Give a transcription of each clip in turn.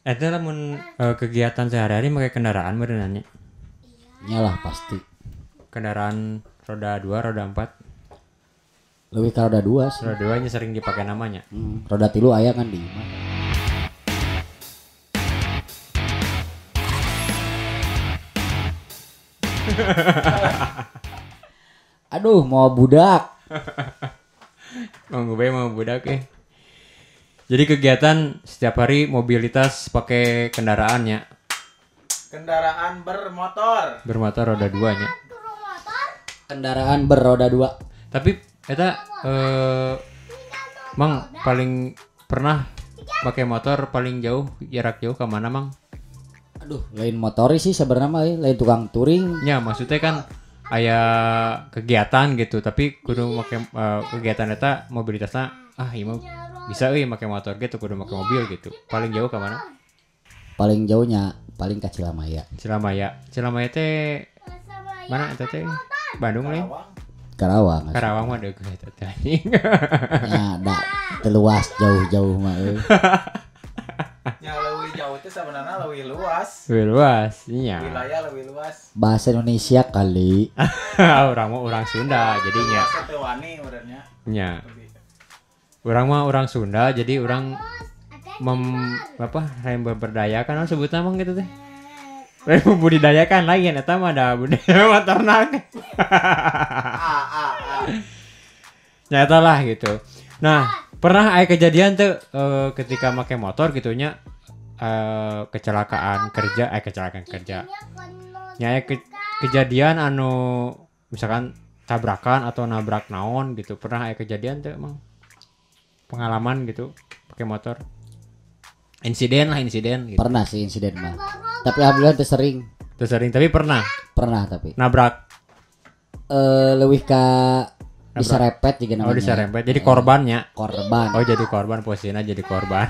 Itu lamun eh, kegiatan sehari-hari pakai kendaraan berenangnya. Nyalah pasti. Kendaraan roda 2, roda 4. Lebih kalau ada dua sih. Roda 2 nya sering dipakai namanya. Hmm, roda tilu ayah kan di. Aduh, mau budak. Mau gue mau budak eh. Jadi kegiatan setiap hari mobilitas pakai kendaraannya Kendaraan bermotor. bermotor roda 2 nya. Kendaraan beroda dua. Tapi eta eh Mang paling pernah pakai motor paling jauh jarak jauh ke mana Mang? Aduh, lain motoris sih sebenarnya mah, eh. lain tukang touring. Ya maksudnya kan aya kegiatan gitu tapi kudu make eh, kegiatan eta mobilitasnya ah iya bisa euy make motor gitu kudu make mobil gitu. Paling jauh ke mana? Paling jauhnya paling ke Cilamaya. Cilamaya. Cilamaya teh mana eta teh? Bandung lain? Karawang. Karawang mah deukeut eta teh. Ya, da teluas jauh-jauh mah. eh. Lebih itu sebenarnya lebih luas. Wih, luas, iya. Wilayah lebih luas. Bahasa Indonesia kali. orang mah orang Sunda jadinya. Satu wani sebenarnya. Nya. Orang mah orang Sunda jadi orang mem apa memberdayakan oh, sebutnya emang gitu teh. Lain membudidayakan lain eta mah ada budaya mah ternak. Ah. Nyata lah gitu. Nah, pernah ada kejadian tuh eh, ketika pakai motor gitunya eh, kecelakaan kerja, eh kecelakaan kerja. Aya ke- kejadian anu misalkan tabrakan atau nabrak naon gitu. Pernah ada kejadian tuh emang pengalaman gitu pakai motor. Insiden lah insiden gitu. Pernah sih insiden mah. Tapi alhamdulillah teu sering. Terus sering tapi pernah Pernah tapi. nabrak Eh lebih ke diserempet juga namanya. oh diserempet. Jadi korbannya. Korban. Oh jadi korban posisinya jadi korban.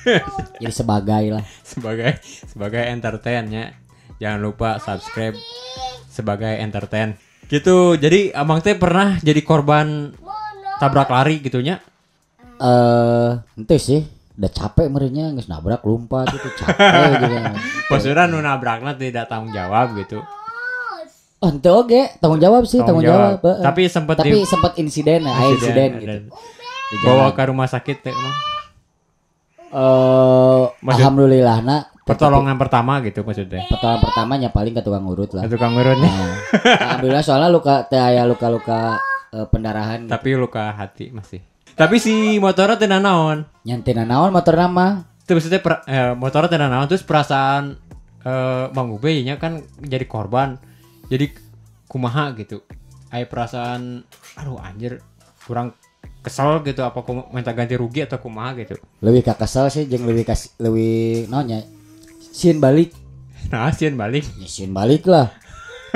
Jadi sebagai lah. sebagai sebagai entertainnya jangan lupa subscribe sebagai entertain gitu jadi abang teh pernah jadi korban tabrak lari gitunya Eh ente sih udah capek merinya nggak nabrak lompat gitu capek gitu. maksudnya nu nabrakna tidak tanggung jawab gitu Oh, ente oke, tanggung jawab sih, tanggung, jawab. heeh. tapi sempet Tapi di sempat insiden, ya, insiden, gitu. dan Di bawa ke rumah sakit teh emang Eh, Maksud- alhamdulillah nak pertolongan pertama gitu maksudnya pertolongan pertamanya paling ke tukang urut lah. tukang urutnya Nah, alhamdulillah soalnya luka teh aya luka-luka eh, pendarahan gitu. tapi luka hati masih tapi si motornya teh naon? Nyantina naon motor nama? Itu maksudnya per, eh, motornya naon? Terus perasaan eh, bang Ube nya kan jadi korban jadi kumaha gitu. Aya perasaan aduh anjir kurang kesel gitu apa ku minta ganti rugi atau kumaha gitu. Lebih ke kesel sih jeung lebih kas lebih naonnya sieun balik. Nah sieun balik. Ya sieun balik lah.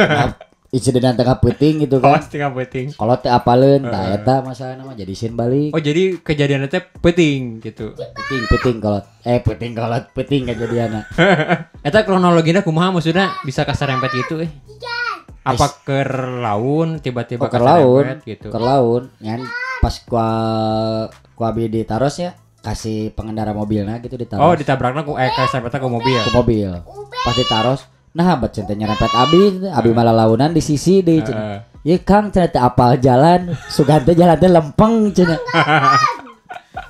Nah, insiden tengah puting gitu oh kan setengah peting kalau teh apaleun tah eta masalah nama jadi sieun balik. Oh jadi kejadiannya teh peting gitu. Puting puting kolot. Eh puting kolot puting kejadianna Eta kronologinya kumaha maksudnya? Bisa kasarempet gitu eh? Apa ke laun tiba-tiba Oh, ke laun, kasarempet gitu? ke laun, nyan pas gua gua abi ditaros ya, kasih pengendara mobilnya gitu ditaros. oh ditabraknya ku eh kasarempetnya ke mobil. Ke mobil. Pas ditaros, nah bat centenya nyerempet abi, abi malah launan di sisi di Heeh. Ya Kang ternyata apal jalan, sugante jalan teh lempeng cenah.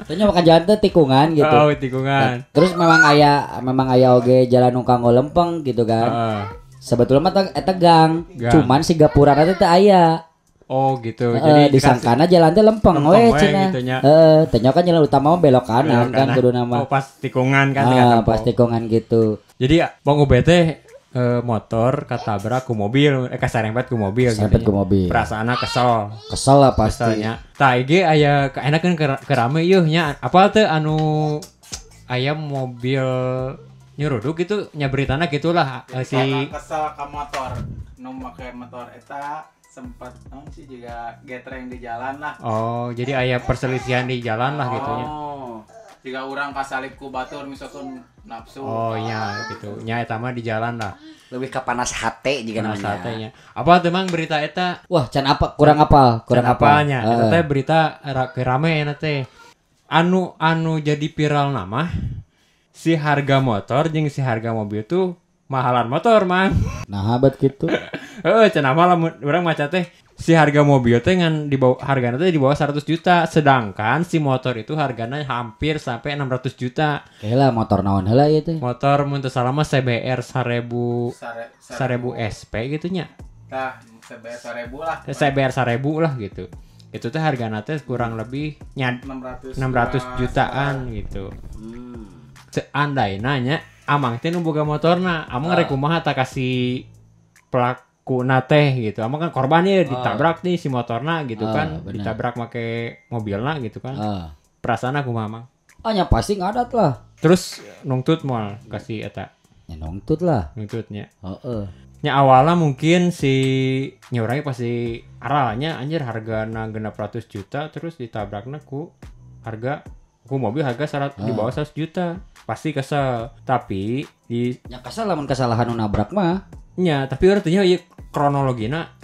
Ternyata makan jalan teh tikungan gitu. oh tikungan Terus memang aya memang aya oge jalan nu kanggo lempeng gitu kan. Heeh. Sebetulnya mah eta gang, Gang. cuman si gapurana teh teu aya. oh gitu Jadi jadi disangkana jalan teh lempeng Lempeng we cenah. gitu. Heeh, teh nya kan jalan utama mah belok kanan Belok kan kudu nama. oh pas tikungan kan ah, tiga pas tikungan gitu. jadi bang Ube eh, motor katabrak ku mobil eh kasarempet ku mobil Sampai gitu ke mobil. perasaannya kesel Kesel lah pasti. Pastinya. Tah ge aya keenakan ke, ke rame yeuh nya. Apa teh anu aya mobil nyuruduk gitu nya beritana gitulah eh, si kesel ke motor. Nu make motor eta sempat non sih juga getreng di jalan lah. Oh, jadi aya perselisihan di jalan lah gitu nya. Jika orang kasalip ku batur misalkan nafsu. Oh iya gitu. Nya eta mah di jalan lah. Lebih ke panas hate juga Kena namanya. satenya. Apa tuh mang berita eta? Wah, can apa? Kurang apa? Kurang apa? apanya? Eta teh berita rame eta teh. Anu anu jadi viral nama si harga motor jeung si harga mobil tuh mahalan motor mang Nah, habat gitu. Heeh, cenah mah lamun urang maca teh si harga mobil teh ngan di bawah hargana teh di bawah 100 juta sedangkan si motor itu harganya hampir sampai 600 juta. Lah motor naon heula ieu teh. motor mun teu salah mah CBR 1000 Sare, 1000 SP gitu nya. Nah, sebelas seribu lah. CBR 1000 lah gitu. Itu teh hargana teh kurang lebih nya 600 600 jutaan. gitu. Seandainya nya amang teh nu boga motorna amang Ah. rek kumaha tak kasih pelaku teh gitu amang kan korban ya ditabrak nih si motorna gitu Ah, kan benar. ditabrak make mobilna gitu kan Ah. perasaan aku mah amang Ah, pasti ngadat lah. terus nungtut moal kasih eta Ya nongtut lah. nungtutnya Heeh. nya awalnya mungkin si nyurangnya pasti arahnya anjir harga na genap ratus juta terus ditabrakna ku harga ku mobil harga syarat di Ah. bawah 100 juta pasti kesel tapi di Ya kasar lamun kesalahan nabrak mah. nya tapi artinya ieu kronologina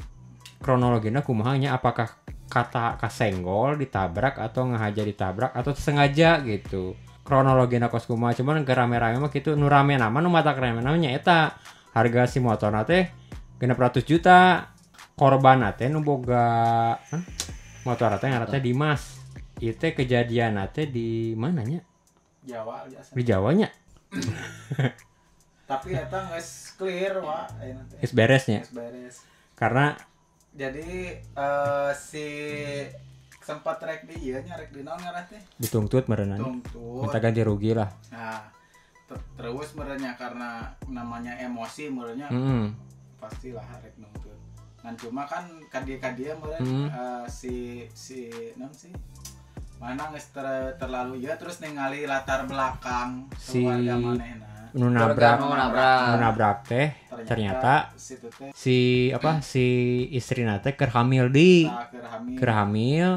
kronologina kumaha nya apakah kata kasenggol ditabrak atau ngahaja ditabrak atau sengaja gitu. Kronologina kos kumaha cuman ke rame-rame mah gitu nu rame nama nu mata rame namanya eta. Harga si motor teh genep ratus juta korban teh nu boga huh? motor teh ngaran teh Dimas. Itu kejadian teh di mananya Jawa di Jawanya Tapi eta geus clear wa is beresnya Geus beres. karena Jadi eh, si sempat rek di ieu nya rek di naon ngaran teh? dituntut merenang Tuntut. minta ganti rugi lah Nah, te- terus merenya karena namanya emosi merenya Mm. pastilah rek nuntut. Kan cuma kan kadia-kadia meureun Hmm. eh, si si non sih mana geus ter- terlalu ya terus ningali latar belakang Si- keluarga manehna. Nu nabrak nu nabrak. nu nabrak teh ternyata si apa si istri nate keur hamil di tak keur hamil. keur hamil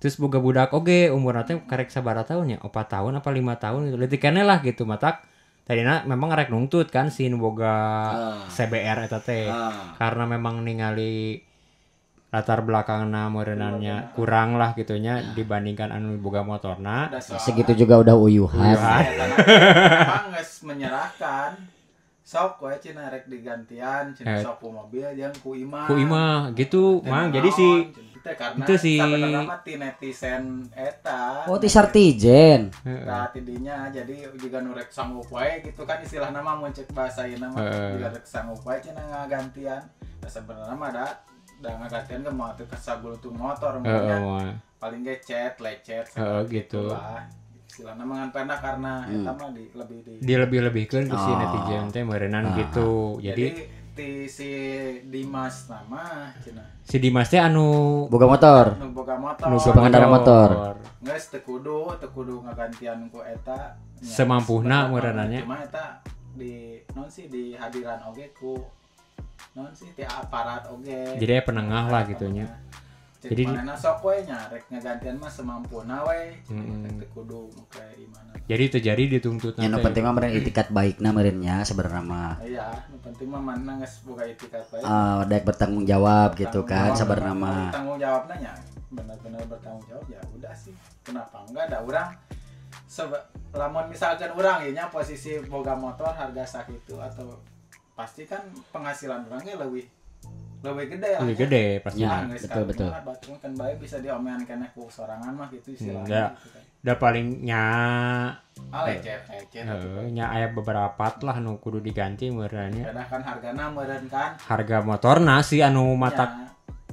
terus boga budak oge umur nate karek sabara tahun ya opat tahun apa lima tahun gitu leutik keneh lah gitu matak tadina memang rek nungtut kan si boga Ah. CBR eta teh Ah. karena memang ningali latar belakangna meureunannya kurang lah gitunya dibandingkan anu boga motorna. Segitu juga udah uyuhan. Tanah- Emang geus menyerahkan. Sok we cina rek digantian cina Eh. sok ku mobil jeung ku imah. Ku imah gitu mang. jadi si karena itu si- netizen eta. Oh, ti sartijen. Nah, tidinya jadi juga nurek sanggup wae gitu kan istilah nama mun cek bahasa ieu nama juga rek sanggup wae cenah ngagantian. Da sebenarnya mah da da ngagantian ke motor ke sagulutung motor Heeh, mungkin moal. paling ge cet lecet Heeh, gitu. lah. Istilah nama ngan pena karena Hmm. eta mah di lebih di dia lebih lebihkan ke si Oh. netizen teh meureunnan Ah. gitu jadi, jadi ti si Dimas nama cenah si Dimas teh anu Boga motor. nu boga motor nu Boga pengendara motor. Nges teu kudu, teu kudu ngagantian ku eta. nya. Semampuna Sebenarnya, meureunannya. Cuma eta di non sih di hadiran oge ku non sih ti aparat oge. jadi ya penengah lah gitunya Jadi Jadi- manehna sok we nya rek ngagantian mah semampuna we. Mm-mm. Teu kudu kayak gimana. jadi terjadi dituntut Ya nu penting mah meureun itikat baikna meureunnya sebenarnya mah. Iya, nu penting mah mana geus boga itikat. Ah, daek bertanggung jawab gitu kan Tanggung jawab, sebenarnya mah. Tanggung jawabnya nya benar-benar bertanggung jawab ya udah sih. Kenapa enggak ada orang sebe lamun misalkan orang ya nya posisi boga motor harga sakitu atau pasti kan penghasilan orangnya lebih lebih gede lah lebih nya. gede pasti Ya, Ah, geus betul, kan, betul. mah batu kan bae bisa diomean kena ku sorangan mah gitu istilahnya. Enggak. gitu kan. udah paling nya Ah lecet, lecet. eh, nya aya beberapa lah nu kudu diganti meureunnya Kadang kan hargana meureun kan. harga motorna si anu mata Nya,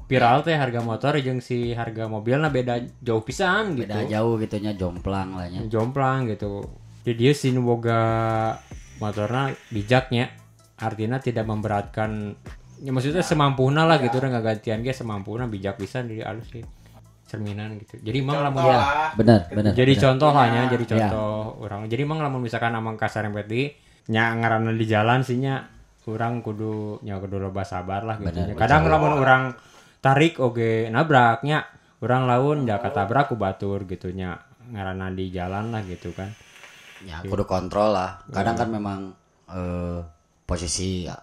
viral teh harga motor jeung si harga mobilna beda jauh pisan gitu Beda jauh gitunya jomplang lah nya. jomplang gitu jadi dia si nu boga motorna bijaknya artinya tidak memberatkan ya maksudnya semampuna lah gitu udah gantian ge semampuna bijak bisa di alus sih cerminan gitu jadi emang lamun Ya, lah. bener, bener. jadi bener. contoh lah Ya. jadi contoh orang jadi emang lamun misalkan amang kasar di nya ngaranna di jalan sih nya kurang kudu nya kudu loba sabar lah gitu Bener, nya. kadang betul. lamun orang tarik oge nabraknya orang laun ja katabrak ku batur gitu nya ngaranna di jalan lah gitu kan Ya kudu kontrol lah. Kadang kan memang eh, posisi ya,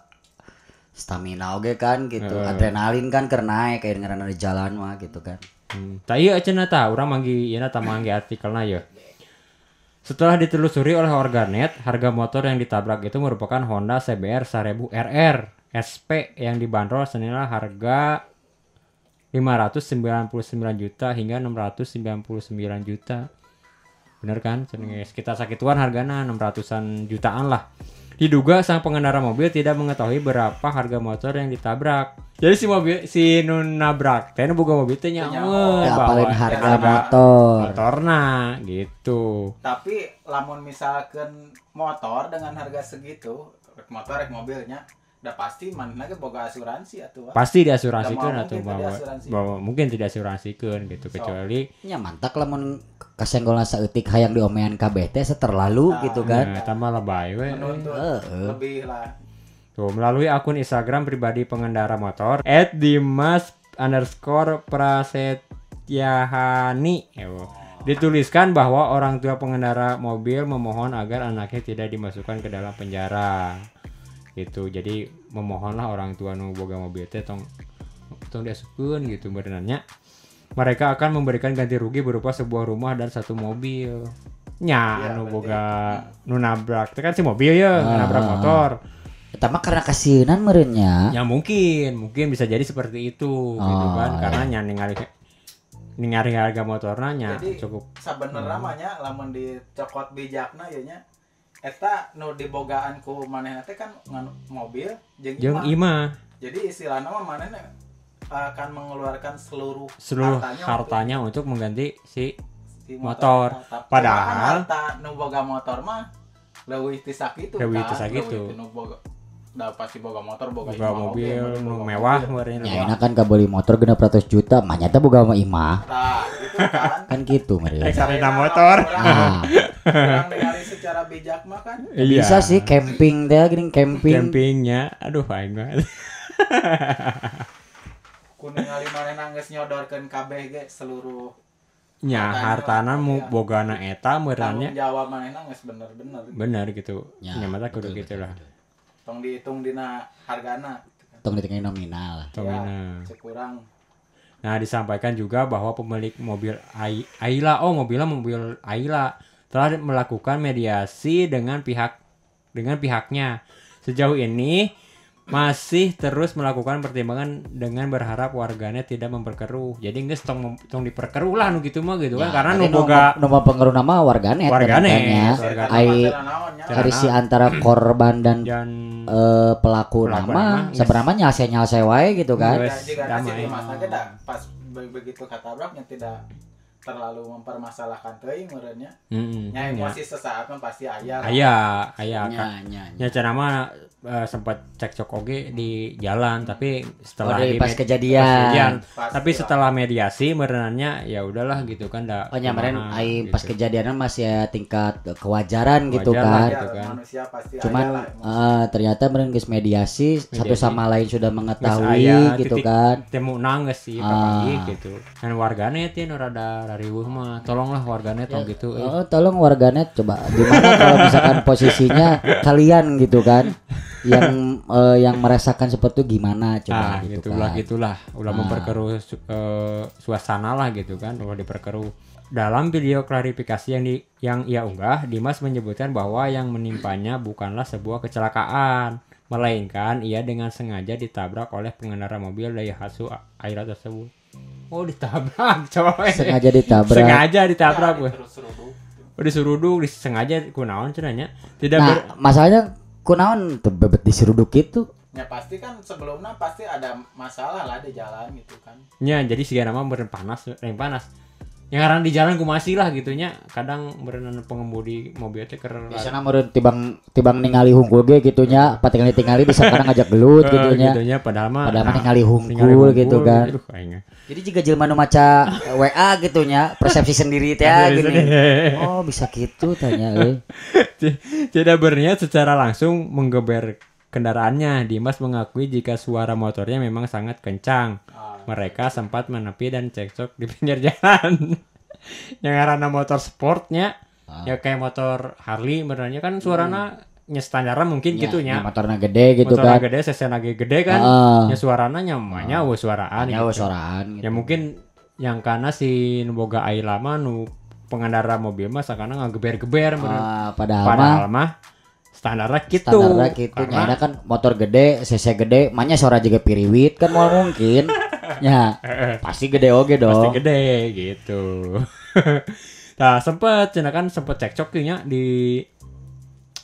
stamina oge kan gitu. Adrenalin kan naik kayak ngaranna di jalan mah gitu kan. Hmm. Tak iya cenah tah urang manggi ieu ta manggi artikelna ya. Setelah ditelusuri oleh warganet, harga motor yang ditabrak itu merupakan Honda CBR 1000 RR SP yang dibanderol senilai harga 599 juta hingga 699 juta. Bener kan? Senilai Sekitar sakituan harganya 600-an jutaan lah. Diduga sang pengendara mobil tidak mengetahui berapa harga motor yang ditabrak. Jadi si mobil si nun nabrak teh nu boga mobil teh nya harga harga motor. motorna gitu. tapi lamun misalkan motor dengan harga segitu rek motor rek mobilnya udah pasti mana ge boga asuransi atuh Wak. Pasti diasuransikan Nggak mau atau mungkin bawa, bawa mungkin tidak asuransikan gitu kecuali nya mantak lamun kasenggol saeutik hayang diomean KBT seterlalu Nah, gitu kan Nah, tambah lebay we. menuntut Heeh. lebih lah Tuh, melalui akun Instagram pribadi pengendara motor @dimas underscore prasetyahani Ewo. dituliskan bahwa orang tua pengendara mobil memohon agar anaknya tidak dimasukkan ke dalam penjara gitu jadi memohonlah orang tua nu boga mobil teh tong tong diasukeun gitu berenanya mereka akan memberikan ganti rugi berupa sebuah rumah dan satu mobil nya Iya, anu boga nu nabrak teh kan si mobil ya Ah. nabrak motor Eta mah karena kasihanan merenya. Ya mungkin, mungkin bisa jadi seperti itu gitu Oh, kan. iya. Karena nya ningali ningali harga motornya nya Jadi, cukup sebenarnya mah nya lamun dicokot bijakna ya nya eta nu dibogaan ku manehna teh kan ngan mobil jeung jeung imah. imah Jadi istilahnya mah manehna akan mengeluarkan seluruh seluruh hartanya hartanya untuk mengganti si untuk si motor. Tapi Padahal- kan harta nu boga motor mah leuwih ti sakitu Leuwih kan. ti sakitu. Leuwih ti nu boga da pasti boga motor boga, boga imah mobil nu boga mewah mobil. meureun Ya enak kan kabeli motor genep ratus juta, mah nyata boga sama imah. Tah, kan. Kan gitu. Eh, sarina motor. Nah, Orang secara bijak mah kan Iya. bisa sih camping teh gini camping. campingnya aduh aing mah ku ningali manehna geus nyodorkeun kabeh ge seluruh nya hartana mu Iya. bogana eta meureunnya jawab manehna geus bener-bener bener gitu Ya, nya mata kudu betul, gitu lah tong dihitung dina hargana Tong ditinggalin nominal. Tomina. ya, kurang Nah, disampaikan juga bahwa pemilik mobil Ai- Ayla, oh mobilnya mobil Ayla, telah melakukan mediasi dengan pihak dengan pihaknya. Sejauh ini masih terus melakukan pertimbangan dengan berharap warganet tidak memperkeruh. Jadi nggak tong tong diperkeruh lah nu gitu mah gitu kan Ya, karena tadi nu boga nu pengaruh nama warganet Warganet. Ai Risi antara korban dan dan eh, pelaku, Pelaku nama nama, yes. sebenarnya nyalse nyalse wae gitu kan. Yes. si Dimas ge da pas be- begitu katabraknya tidak terlalu mempermasalahkan teuing meureunnya Mm-mm, nya nya. emosi sesaat kan pasti aya lah. Aya, aya Nya, kan. nya, nya. Ya cara mah eh, sempat cekcok oge di jalan tapi Oh, setelah dari di pas med- kejadian. Pasti tapi lah. setelah mediasi merenannya ya udahlah gitu kan dah Oh nyamperin kumaha ai gitu. pas kejadian masih ya tingkat kewajaran gitu Wajar lah, kan. gitu kan. manusia pasti aya Cuman lah eh, ternyata meren geus mediasi, satu Mediasi. sama lain sudah mengetahui aya gitu titik kan. temu nangis sih Ah. pagi gitu kan warganet ya nu rada rariweuh mah tolonglah warganet tong gitu eh. Oh, tolong warganet coba gimana kalau misalkan posisinya kalian gitu kan yang eh, yang merasakan seperti itu gimana coba ah gitu gitulah kan. gitulah ulah Ah. memperkeruh su- eh, suasana lah gitu kan ulah diperkeruh dalam video klarifikasi yang di yang ia unggah Dimas menyebutkan bahwa yang menimpanya bukanlah sebuah kecelakaan melainkan ia dengan sengaja ditabrak oleh pengendara mobil Daihatsu Aira tersebut oh ditabrak coba sengaja ditabrak. sengaja ditabrak Ya, weh. terus seruduk. Oh diseruduk, disengaja kunaon cenanya. Tidak Nah, ber masalahnya kunaon tuh bebet diseruduk itu. ya pasti kan sebelumnya pasti ada masalah lah di jalan gitu kan nya jadi sih nama beren panas, yang panas. Yang karena di jalan ku masih lah gitunya. Kadang berenan pengemudi mobil teh keur Biasanya meureun tibang tibang ningali hungkul ge gitunya, patingali tingali bisa kadang ngajak gelut gitunya. gitunya padahal mah Padahal mah nah, ningali hungkul, ningali gitu kan. aduh. Jadi jika jelema nu maca WA gitunya, persepsi sendiri teh gini. Oh, bisa gitu tanya euy. Tidak berniat secara langsung menggeber kendaraannya. Dimas mengakui jika suara motornya memang sangat kencang. Ah, Mereka sempat menepi dan cekcok di pinggir jalan. yang karena motor sportnya Ah. ya kayak motor Harley sebenarnya kan suaranya nya standarnya mungkin Ya, gitu nya. motorna gede gitu Motornya kan. gede, cc gede kan. Heeh. Ya suaranya nyamanya oh, suaraan Hanya gitu. soraan gitu. Ya mungkin yang karena si Boga Ai lama nu pengendara mobil mah sakana ngageber-geber bener. Ah, padahal, Padahal mah standarnya gitu. standarnya gitu Karena nyana kan motor gede cc gede makanya suara juga piriwit kan mau mungkin ya pasti gede oge pasti dong gede gitu. nah sempet cina kan sempet cekcok nya di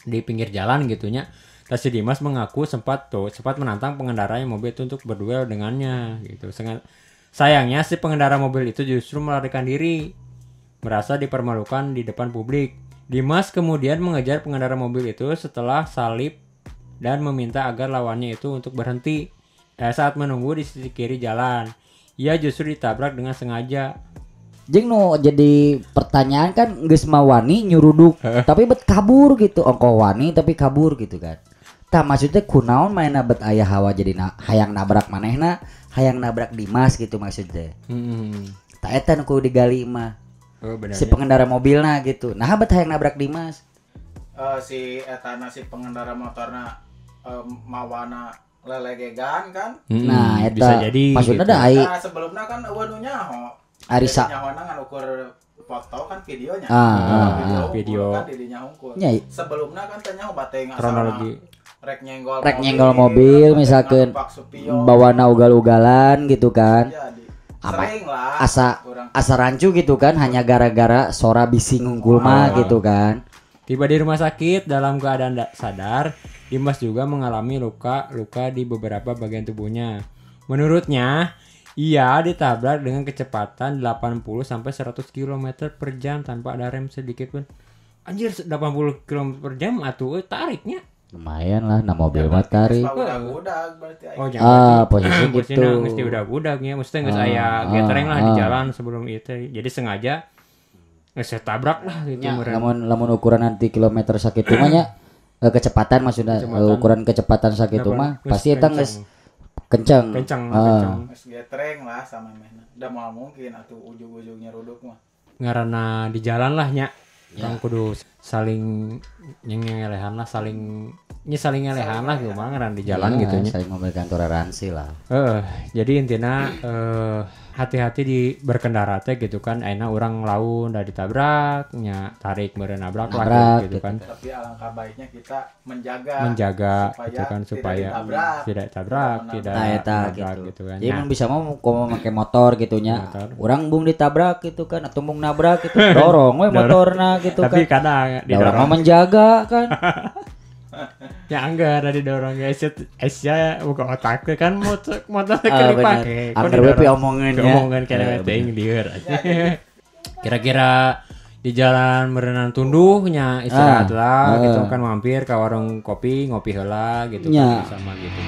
di pinggir jalan gitunya. Nah, si Dimas mengaku sempat tuh sempat menantang pengendara yang mobil itu untuk berduel dengannya gitu. Sengat- Sayangnya si pengendara mobil itu justru melarikan diri, merasa dipermalukan di depan publik. Dimas kemudian mengejar pengendara mobil itu setelah salib dan meminta agar lawannya itu untuk berhenti. Eh, saat menunggu di sisi kiri jalan, ia justru ditabrak dengan sengaja. Jeng nu jadi pertanyaan kan geus mah wani nyuruduk tapi bet kabur gitu ongko wani tapi kabur gitu kan Tah maksudnya kunaon main bet ayah hawa jadi na hayang nabrak manehna hayang nabrak Dimas gitu maksudnya Hmm. tak eta nu kudu digali mah Oh, benar. si pengendara mobilna gitu. Nah bet hayang nabrak Dimas. Eh, si etana si pengendara motorna eh, mawana lelegegan kan? Hmm, nah bisa eta. jadi. maksudnya gitu. da ai nah sebelumnya kan eueuh nu nyaho. Arisa. Nyawana kan ukur foto kan videonya. Ah, ah, unggul video. kan di dinya hungkul nya sebelumnya kan teh nyaho bateng kronologi. rek nyenggol Rek nyenggol mobil, misalkan bawa ugal-ugalan gitu kan. Iya, di- Apa- lah asa kurang asa rancu gitu kan hanya gara-gara sora bising unggul mah gitu kan Tiba di rumah sakit dalam keadaan da- sadar, Dimas juga mengalami luka-luka di beberapa bagian tubuhnya. Menurutnya, ia ditabrak dengan kecepatan 80 sampai 100 km per jam tanpa ada rem sedikit pun. Anjir 80 km per jam atuh euy, tariknya. Lumayan lah nah mobil mah tarik udah berarti Oh, ah posisi gitu mesti udah budaknya, mesti geus Ah, aya ah, getereng lah di ah. jalan sebelum itu. Jadi sengaja geus saya tabrak lah gitu Ya, meureun. lamun lamun ukuran nanti kilometer sakit mah nya eh, kecepatan maksudnya Kecepatan. eh, ukuran kecepatan sakit mah pasti eta kenceng. geus kenceng kencang Ah. kencang. Geus getreng lah sama mehna udah mau mungkin atuh ujung-ujungnya ruduk mah ngarana di jalan lah nya Orang kudu saling nyengelehan lah saling nya saling ngelehan lah gimana ngaran di jalan Ya, gitu nya saling memberikan toleransi lah. Eh jadi intinya eh hati-hati di berkendara teh gitu kan. Enak orang laun udah ditabrak nya tarik meureun nabrak lah gitu gitu. kan. Tapi alangkah baiknya kita menjaga. Menjaga supaya gitu kan tidak supaya ditabrak. tidak tabrak Tidak tidak nah eta gitu, gitu kan. Jadi Nah, mun bisa mau kalau pakai motor gitu nya. Motor. orang bung ditabrak gitu kan atau bung nabrak gitu. Dorong we motorna gitu tapi kan. kadang Ya, orang didorong mah menjaga kan ya enggak ada didorong guys Asia buka otak kan motor motor Ah, keur bener. dipake Kok Angker we didorong? piomongan ya. Keomongan kena Eh, lieur aja. Kira-kira di jalan merenang tunduhnya istirahat Ah, lah ah. gitu kan mampir ke warung kopi ngopi heula gitu Nya. kan sama gitu